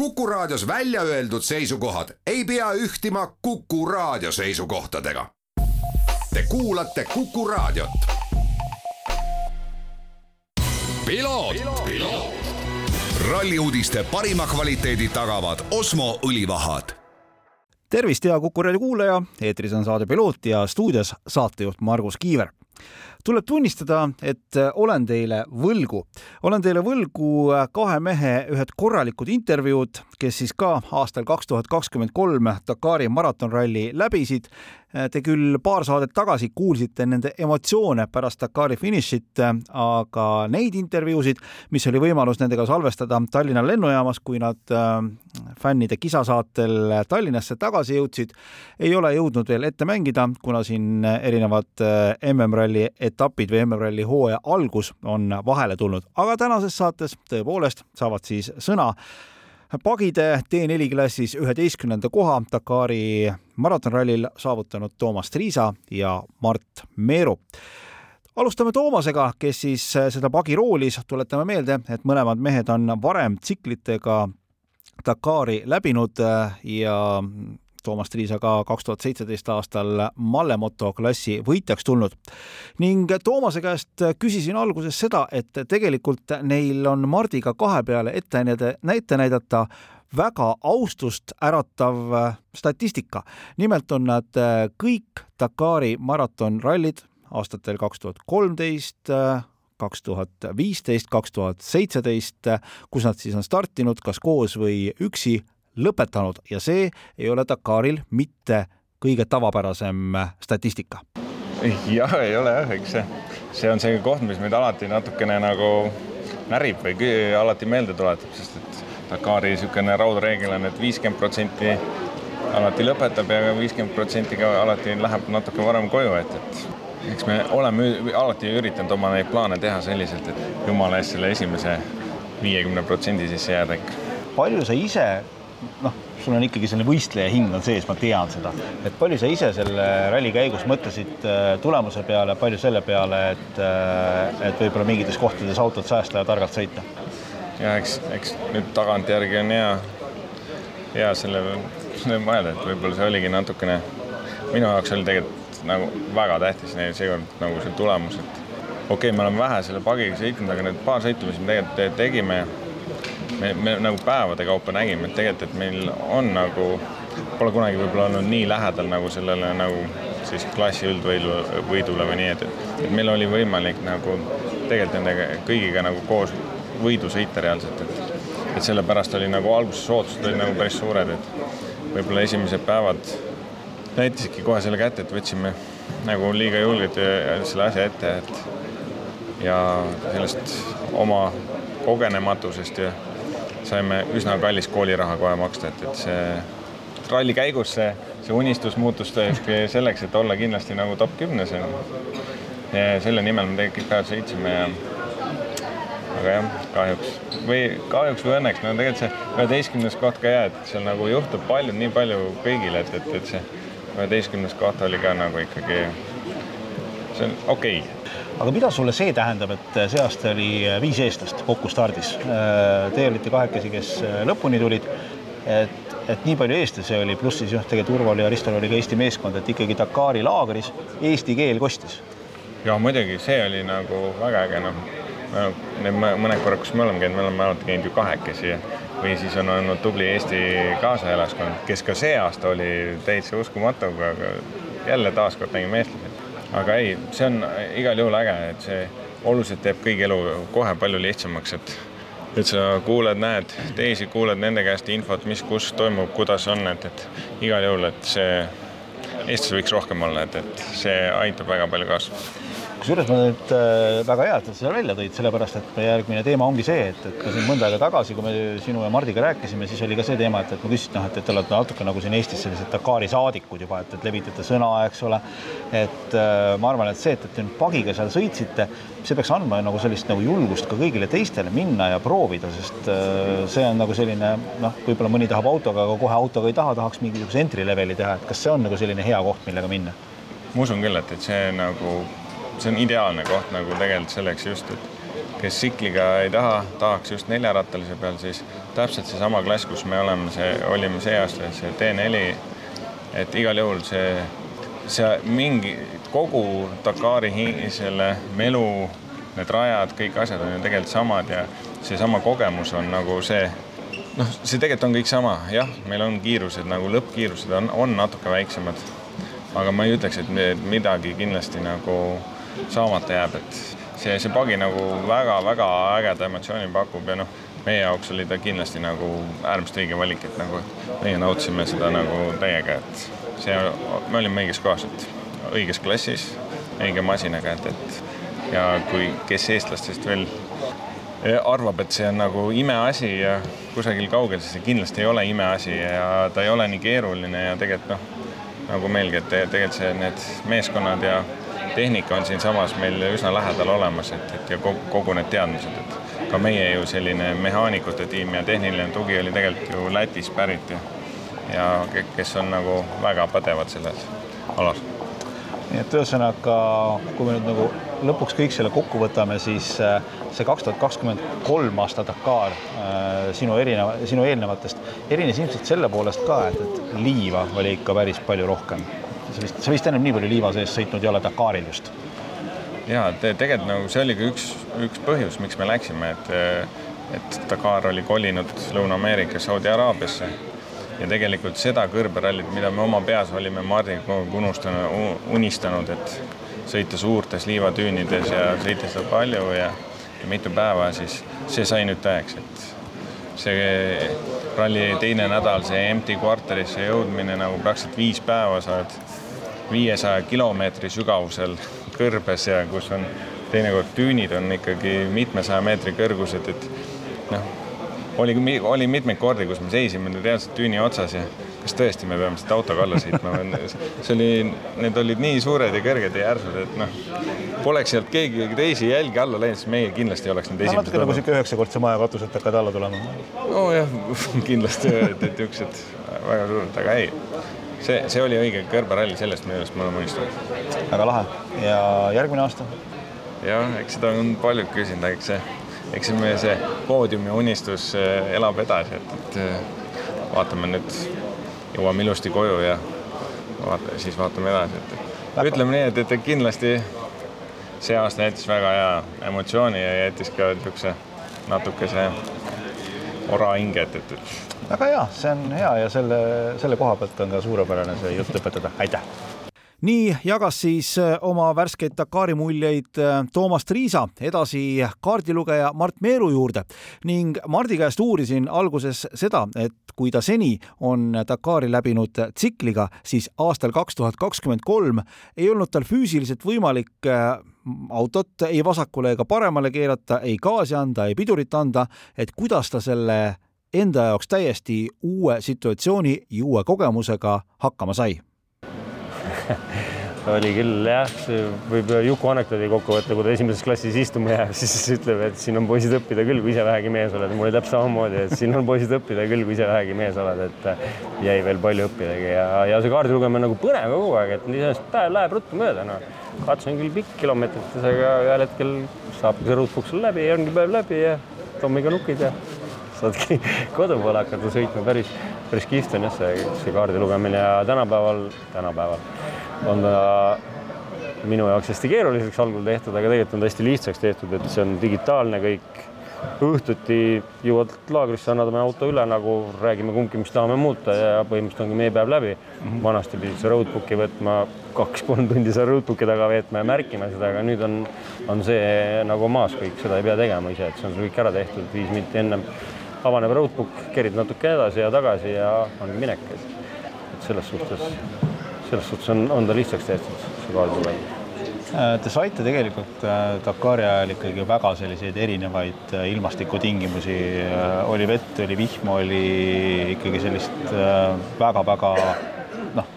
Kuku Raadios välja öeldud seisukohad ei pea ühtima Kuku Raadio seisukohtadega. Te kuulate Kuku Raadiot. ralli uudiste parima kvaliteedi tagavad Osmo õlivahad tervist, hea Kuku raadio kuulaja, eetris on saade Piloot ja stuudios saatejuht Margus Kiiver tuleb tunnistada, et olen teile võlgu, olen teile võlgu kahe mehe ühed korralikud intervjuud, kes siis ka aastal kaks tuhat kakskümmend kolm Dakari maratonralli läbisid. Äh, te küll paar saadet tagasi kuulsite nende emotsioone pärast Dakari finišit, aga neid intervjuusid, mis oli võimalus nendega salvestada Tallinna lennujaamas, kui nad äh, fännide kisasaatel Tallinnasse tagasi jõudsid, ei ole jõudnud veel ette mängida, kuna siin erinevad äh, MM-ralli etapid või MM-ralli hooaja algus on vahele tulnud. aga tänases saates tõepoolest saavad siis sõna pagide T4 klassis üheteistkümnenda koha Dakari maratonrallil saavutanud Toomas Triisa ja Mart Meeru. Alustame Toomasega, kes siis seda pagi roolis, tuletame meelde, et mõlemad mehed on varem tsiklitega Dakari läbinud ja Toomas Triisa ka kaks tuhat seitseteist aastal Mallemoto klassi võitjaks tulnud. ning Toomase käest küsisin alguses seda, et tegelikult neil on Mardiga kahe peale ette näidata, ette näidata väga austust äratav statistika. nimelt on nad kõik Dakari maratonrallid aastatel kaks tuhat kolmteist, kaks tuhat viisteist, kaks tuhat seitseteist, kus nad siis on startinud kas koos või üksi lõpetanud ja see ei ole Dakaril mitte kõige tavapärasem statistika. jah, ei ole jah, eks see, see on see koht, mis meid alati natukene nagu närib või alati meelde tuletab, sest et Dakari niisugune raudreegel on et, et viiskümmend protsenti alati lõpetab ja viiskümmend protsenti ka alati läheb natuke varem koju, et, et eks me oleme alati üritanud oma neid plaane teha selliselt, et jumala eest selle esimese viiekümne protsendi sisse jääda ikka. palju sa ise noh, sul on ikkagi selline võistleja hing on sees, ma tean seda, et palju sa ise selle ralli käigus mõtlesid äh, tulemuse peale, palju selle peale, et, äh, et võib-olla mingites kohtades autot säästa ja targalt sõita? ja eks, eks nüüd tagantjärgi on hea, hea selle peale mõelda, et võib-olla see oligi natukene, minu jaoks oli tegelikult nagu väga tähtis neil seekord nagu see tulemus, et okei okay,, me oleme vähe selle pagiga sõitnud, aga need paar sõitu, mis me tegelikult tegime me, me nagu päevade kaupa nägime, et tegelikult, et meil on nagu, pole kunagi võib-olla olnud nii lähedal nagu sellele nagu siis klassi üldvõidu, võidule või nii, et, et meil oli võimalik nagu tegelikult nende kõigiga nagu koos võidu sõita reaalselt, et et sellepärast oli nagu alguses ootused olid nagu päris suured, et võib-olla esimesed päevad näitasidki kohe selle kätte, et võtsime nagu liiga julgelt selle asja ette, et ja sellest oma kogenematusest ja saime üsna kallist kooliraha kohe maksta, et, et see ralli käigus see, see unistus muutus selleks, et olla kindlasti nagu top kümnes. selle nimel me tegelikult päevad sõitsime ja aga jah, kahjuks või kahjuks või õnneks, no tegelikult see üheteistkümnes koht ka jääb, seal nagu juhtub palju, nii palju kõigile, et, et, et see üheteistkümnes koht oli ka nagu ikkagi, see on okei okay aga mida sulle see tähendab, et see aasta oli viis eestlast kokku stardis? Te olite kahekesi, kes lõpuni tulid. et, et nii palju eestlasi oli, pluss siis jah, tegelikult Urval ja Ristol oli ka Eesti meeskond, et ikkagi Dakari laagris eesti keel kostis. ja muidugi, see oli nagu väga äge, noh. Need mõned korrad, kus me oleme käinud, me oleme alati käinud ju kahekesi või siis on olnud tubli Eesti kaasaelaskond, kes ka see aasta oli täitsa uskumatu, aga jälle taaskord nägime eestlasi aga ei, see on igal juhul äge, et see oluliselt teeb kõigi elu kohe palju lihtsamaks, et et sa kuuled, näed teisi, kuuled nende käest infot, mis, kus toimub, kuidas on, et, et igal juhul, et see Eestis võiks rohkem olla, et, et see aitab väga palju kaasa kusjuures ma nüüd äh, väga hea, et sa selle välja tõid, sellepärast et meie järgmine teema ongi see, et, et ka siin mõnda aega tagasi, kui me sinu ja Mardiga rääkisime, siis oli ka see teema, et, et ma küsisin, noh, et, et te olete natuke nagu siin Eestis sellised Dakari saadikud juba, et, et levitate sõna, eks ole. et äh, ma arvan, et see, et, et te nüüd pagiga seal sõitsite, see peaks andma nagu sellist nagu julgust ka kõigile teistele minna ja proovida, sest äh, see on nagu selline noh, võib-olla mõni tahab autoga, aga kohe autoga ei taha, tahaks mingisuguse entry level'i teha, et kas see on nagu selline hea koht, millega minna? ma usun küll, et, et see nagu see on ideaalne koht nagu tegelikult selleks just, et kes tsikliga ei taha, tahaks just neljarattalise peal, siis täpselt seesama klass, kus me oleme, see, olime see aasta, see T4, et igal juhul see, see mingi, kogu Dakari selle melu, need rajad, kõik asjad on ju tegelikult samad ja seesama kogemus on nagu see, noh, see tegelikult on kõik sama, jah, meil on kiirused nagu lõppkiirused on, on natuke väiksemad. aga ma ei ütleks, et midagi kindlasti nagu saamata jääb, et see, see pagi nagu väga-väga ägeda emotsiooni pakub ja noh, meie jaoks oli ta kindlasti nagu äärmiselt õige valik, et nagu meie nautisime seda nagu täiega, et see, me olime õiges kohas, et õiges klassis, õige masinaga, et, et ja kui, kes eestlastest veel arvab, et see on nagu imeasi ja kusagil kaugel, siis see kindlasti ei ole imeasi ja ta ei ole nii keeruline ja tegelikult noh, nagu meilgi, et tegelikult see, need meeskonnad ja tehnika on siinsamas meil üsna lähedal olemas, et, et ja kogu, kogu need teadmised, et ka meie ju selline mehaanikute tiim ja tehniline tugi oli tegelikult ju Lätist pärit ja ja kes on nagu väga pädevad selles alas nii et ühesõnaga, kui me nüüd nagu lõpuks kõik selle kokku võtame, siis äh, see kaks tuhat kakskümmend kolm aasta Dakar äh, sinu erineva, sinu eelnevatest erines ilmselt selle poolest ka, et, et liiva oli ikka päris palju rohkem. Sa vist, sa vist ennem nii palju liiva sees sõitnud ei ole Dakaril just? ja te, tegelikult nagu see oli ka üks, üks põhjus, miks me läksime, et et Dakar oli kolinud Lõuna-Ameerikasse, Saudi Araabiasse ja tegelikult seda kõrberallit, mida me oma peas olime Mardiga kogu aeg unustanud, unistanud, et sõita suurtes liivatüünides ja sõita seda palju ja, ja mitu päeva, siis see sai nüüd tõeks, et see ralli teine nädal, see empty kvartalisse jõudmine nagu praktiliselt viis päeva sa oled viiesaja kilomeetri sügavusel kõrbes ja kus on teinekord tüünid on ikkagi mitmesaja meetri kõrgused, et noh oli, oli mitmeid kordi, kus me seisime reaalselt tüüni otsas ja kas tõesti me peame siit autoga alla sõitma või see oli, need olid nii suured ja kõrged ja järsud, et noh, poleks sealt keegi teisi jälgi alla läinud, siis meie kindlasti oleks need esimesed. natuke nagu sihuke üheksakordse maja katused hakkavad alla tulema. nojah, kindlasti, et, et niisugused väga suured, aga ei, see, see oli õige kõrberall, sellest arust me oleme unistanud. väga lahe ja järgmine aasta? jah, eks seda on paljud küsinud, eks see eks see meie see poodiumi unistus eh, elab edasi, et, et eh, vaatame nüüd, jõuame ilusti koju ja vaata, siis vaatame edasi, et ütleme nii, et, et kindlasti see aasta jättis väga hea emotsiooni ja jättis ka niisuguse natukese ora hinge, et, et, et. Väga hea, see on hea ja selle, selle koha pealt on ka suurepärane see jutt õpetada, aitäh! Nii jagas siis äh, oma värskeid Dakari muljeid äh, Toomas Triisa edasi kaardilugeja Mart Meeru juurde. Ning Mardi käest uurisin alguses seda, et kui ta seni on Dakari läbinud tsikliga, siis aastal kaks tuhat kakskümmend kolm ei olnud tal füüsiliselt võimalik äh, autot ei vasakule ega paremale keerata, ei gaasi anda, ei pidurit anda, et kuidas ta selle enda jaoks täiesti uue situatsiooni ja uue kogemusega hakkama sai oli küll jah, võib Juku anekdoodi kokku võtta, kui ta esimeses klassis istuma jääb, siis ütleb, et siin on poisid õppida küll, kui ise vähegi mees oled. mul oli täpselt samamoodi, et siin on poisid õppida küll, kui ise vähegi mees oled, et äh, jäi veel palju õppidagi ja, ja see kaardi lugemine nagu põnev kogu aeg, et iseenesest päev läheb ruttu mööda, noh. kats on küll pikk kilomeetrites, aga ühel hetkel saabki see ruutfuks läbi ja ongi päev läbi ja tommiga nukid ja saadki kodu poole hakata sõitma päris päris kihvt on jah, see, see kaardi lugemine ja tänapäeval, tänapäeval on ta minu jaoks hästi keeruliseks algul tehtud, aga tegelikult on ta hästi lihtsaks tehtud, et see on digitaalne kõik. õhtuti jõuad laagrisse, annad oma auto üle, nagu räägime kumbki, mis tahame muuta ja põhimõtteliselt ongi meie päev läbi mm. -hmm. vanasti pidid sa roadbook'i võtma, kaks-kolm tundi seal roadbook'i taga veetma ja märkima seda, aga nüüd on, on see nagu maas kõik, seda ei pea tegema ise, et see on sul kõik ära tehtud viis minutit ennem avaneb roadbook, kerid natuke edasi ja tagasi ja ongi minek. et selles suhtes, selles suhtes on, on ta lihtsaks tehtud, see kaartulem. Äh, te saite tegelikult äh, Dakari ajal ikkagi väga selliseid erinevaid äh, ilmastikutingimusi, oli vett, oli vihma, oli ikkagi sellist väga-väga noh,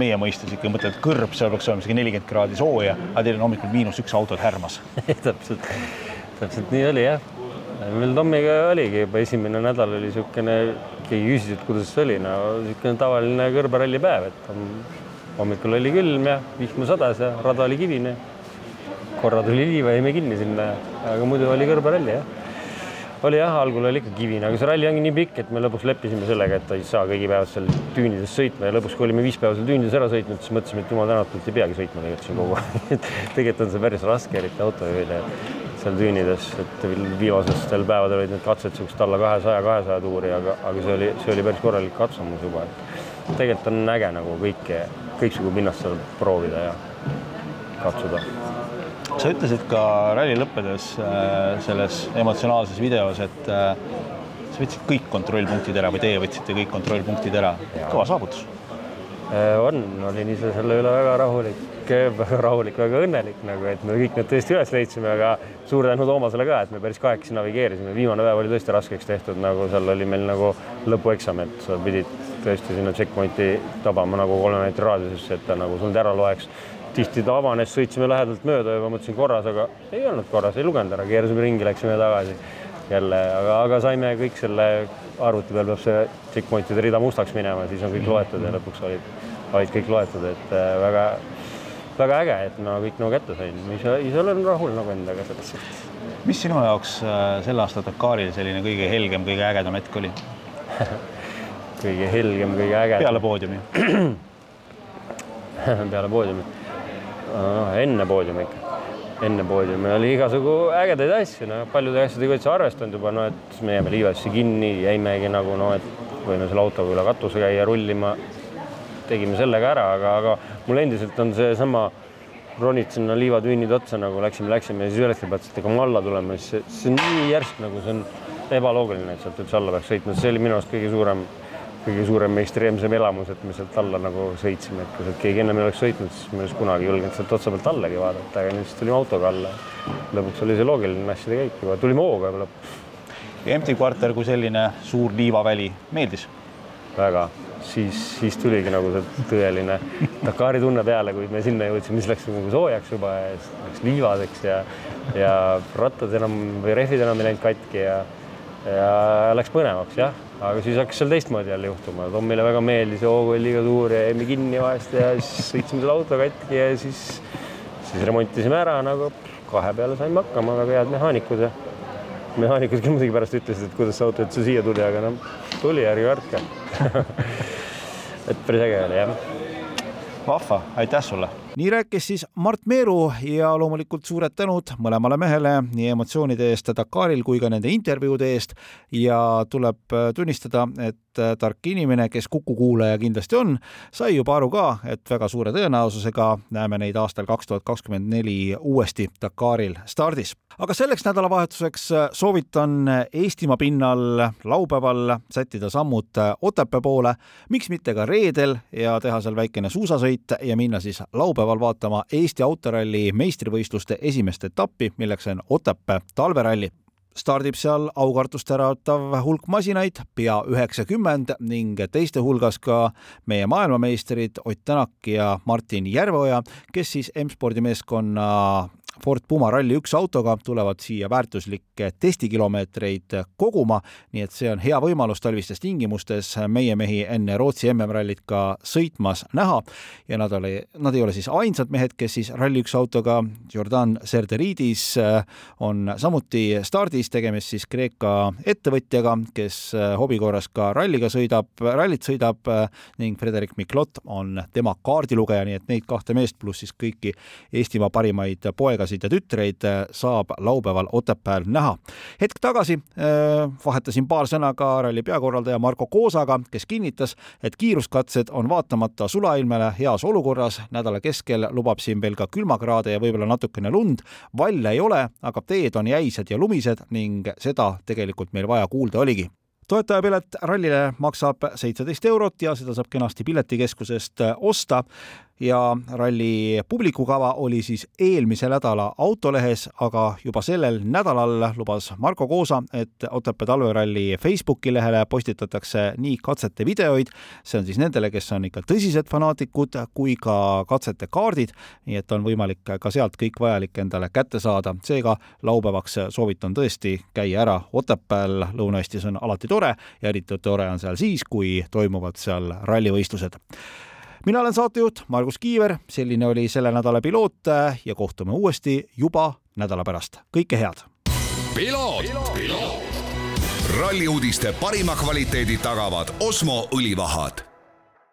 meie mõistes ikka mõtled, et kõrb, seal peaks olema isegi nelikümmend kraadi sooja, aga teil on hommikul miinus üks autod härmas täpselt, täpselt nii oli jah meil Tommiga oligi juba esimene nädal oli niisugune, keegi küsis, et kuidas see oli, no niisugune tavaline kõrberalli päev, et hommikul oli külm ja vihma sadas ja rada oli kivine. korra tuli liiva, jäime kinni sinna, aga muidu oli kõrberalli jah. Oli jah, algul oli ikka kivine, aga see ralli ongi nii pikk, et me lõpuks leppisime sellega, et ei saa kõigi päevad seal tüünides sõitma ja lõpuks, kui olime viis päeva seal tüünides ära sõitnud, siis mõtlesime, et jumal tänatud, ei peagi sõitma tegelikult siin kogu aeg. Et tegelikult on see päris raske, eriti autojuhile seal tüünides, et viimastel päevadel olid need katsed niisugused alla kahesaja, kahesaja tuuri, aga, aga see oli, see oli päris korralik katsumus juba, et tegelikult on äge nagu kõike, kõiksugu pinnast seal proovida ja katsuda sa ütlesid ka ralli lõppedes äh, selles emotsionaalses videos, et äh, sa võtsid kõik kontrollpunktid ära või teie võtsite kõik kontrollpunktid ära. kõva saavutus. Äh, on, olin ise selle üle väga rahulik, väga rahulik, väga õnnelik nagu, et me kõik need tõesti üles leidsime, aga suur tänu Toomasele ka, et me päris kahekesi navigeerisime. viimane päev oli tõesti raskeks tehtud, nagu seal oli meil nagu lõpueksam, et sa pidid tõesti sinna checkpointi tabama nagu kolme meetri raadiusesse, et ta nagu sul ära loeks tihti ta avanes, sõitsime lähedalt mööda juba, mõtlesin korras, aga ei olnud korras, ei lugenud ära, keerasime ringi, läksime tagasi jälle, aga, aga saime kõik selle arvuti peal peab see checkpointide rida mustaks minema, siis on kõik loetud ja lõpuks olid, olid kõik loetud, et äh, väga, väga äge, et ma kõik nagu kätte sain, ise, ise olen rahul nagu endaga selles suhtes. mis sinu jaoks äh, selle aasta Dakaril selline kõige helgem, kõige ägedam hetk oli? Kõige helgem, kõige ägedam? peale poodiumi. Peale poodiumi. Enne poodiumi ikka, enne poodiumi oli igasugu ägedaid asju, no paljude asjadega üldse arvestanud juba, no et me jääme liivasesse kinni, jäimegi nagu noh, et võime selle autoga üle katuse käia rullima. tegime selle ka ära, aga, aga mul endiselt on seesama, ronid sinna liivatüünide otsa nagu läksime, läksime ja siis ühel hetkel pead hakkama alla tulema, siis see on nii järsk nagu see on ebaloogiline, et sealt üldse alla peaks sõitma, see oli minu arust kõige suurem kõige suurem ekstreemsem elamus, et me sealt alla nagu sõitsime, et kui sealt keegi ennem ei oleks sõitnud, siis me ei oleks kunagi julgenud sealt otsa pealt allagi vaadata, aga nüüd siis tulime autoga alla. lõpuks oli see loogiline asjade käik juba, tulime hooga juba lõpuks. empty kvarter kui selline suur liivaväli meeldis? väga, siis, siis tuligi nagu see tõeline Dakari tunne peale, kui me sinna jõudsime, siis läks nagu soojaks juba ja siis läks liivaseks ja, ja rattad enam või rehvid enam ei läinud katki ja, ja läks põnevaks jah. Aga siis hakkas seal teistmoodi jälle juhtuma, Tommile väga meeldis hoog oli liiga suur ja jäime kinni vahest ja siis sõitsime selle auto katki ja siis, siis remontisime ära nagu kahe peale saime hakkama, väga head mehaanikud ja mehaanikud küll muidugi pärast ütlesid, et kuidas see auto üldse siia tuli, aga noh, tuli, ärge kartke. Et päris äge oli jah. vahva, aitäh sulle nii rääkis siis Mart Meeru ja loomulikult suured tänud mõlemale mehele nii emotsioonide eest Dakaril kui ka nende intervjuude eest ja tuleb tunnistada, et tark inimene, kes Kuku kuulaja kindlasti on, sai juba aru ka, et väga suure tõenäosusega näeme neid aastal kaks tuhat kakskümmend neli uuesti Dakaril stardis. aga selleks nädalavahetuseks soovitan Eestimaa pinnal laupäeval sättida sammud Otepää poole, miks mitte ka reedel ja teha seal väikene suusasõit ja minna siis laupäeval laupäeval vaatama Eesti autoralli meistrivõistluste esimest etappi, milleks on Otepää talveralli. Stardib seal aukartust äratav hulk masinaid, pea üheksakümmend ning teiste hulgas ka meie maailmameistrid Ott Tänak ja Martin Järveoja, kes siis M-spordi meeskonna Ford Puma Rally1 autoga tulevad siia väärtuslikke testikilomeetreid koguma, nii et see on hea võimalus talvistes tingimustes meie mehi enne Rootsi MM-rallit ka sõitmas näha. Ja nad oli, nad ei ole siis ainsad mehed, kes siis Rally1 autoga, Jordan Serderidis on samuti stardis, tegemist siis Kreeka ettevõtjaga, kes hobi korras ka ralliga sõidab, rallit sõidab ning Frederik Miklot on tema kaardilugeja, nii et neid kahte meest pluss siis kõiki Eestimaa parimaid poega poegasid ja tütreid äh, saab laupäeval Otepääl näha. hetk tagasi äh, vahetasin paar sõna ka ralli peakorraldaja Marko Koosaga, kes kinnitas, et kiiruskatsed on vaatamata sulailmele heas olukorras, nädala keskel lubab siin veel ka külmakraade ja võib-olla natukene lund, valle ei ole, aga teed on jäised ja lumised ning seda tegelikult meil vaja kuulda oligi. Toetajapilet rallile maksab seitseteist eurot ja seda saab kenasti piletikeskusest osta ja ralli publikukava oli siis eelmise nädala autolehes, aga juba sellel nädalal lubas Marko Koosa, et Otepää talveralli Facebooki lehele postitatakse nii katsete videoid, see on siis nendele, kes on ikka tõsised fanaatikud, kui ka katsete kaardid, nii et on võimalik ka sealt kõik vajalik endale kätte saada. seega laupäevaks soovitan tõesti käia ära Otepääl, Lõuna-Eestis on alati tore ja eriti tore on seal siis, kui toimuvad seal rallivõistlused mina olen saatejuht Margus Kiiver, selline oli selle nädala piloot ja kohtume uuesti juba nädala pärast. kõike head. ralli uudiste parima kvaliteedi tagavad Osmo õlivahad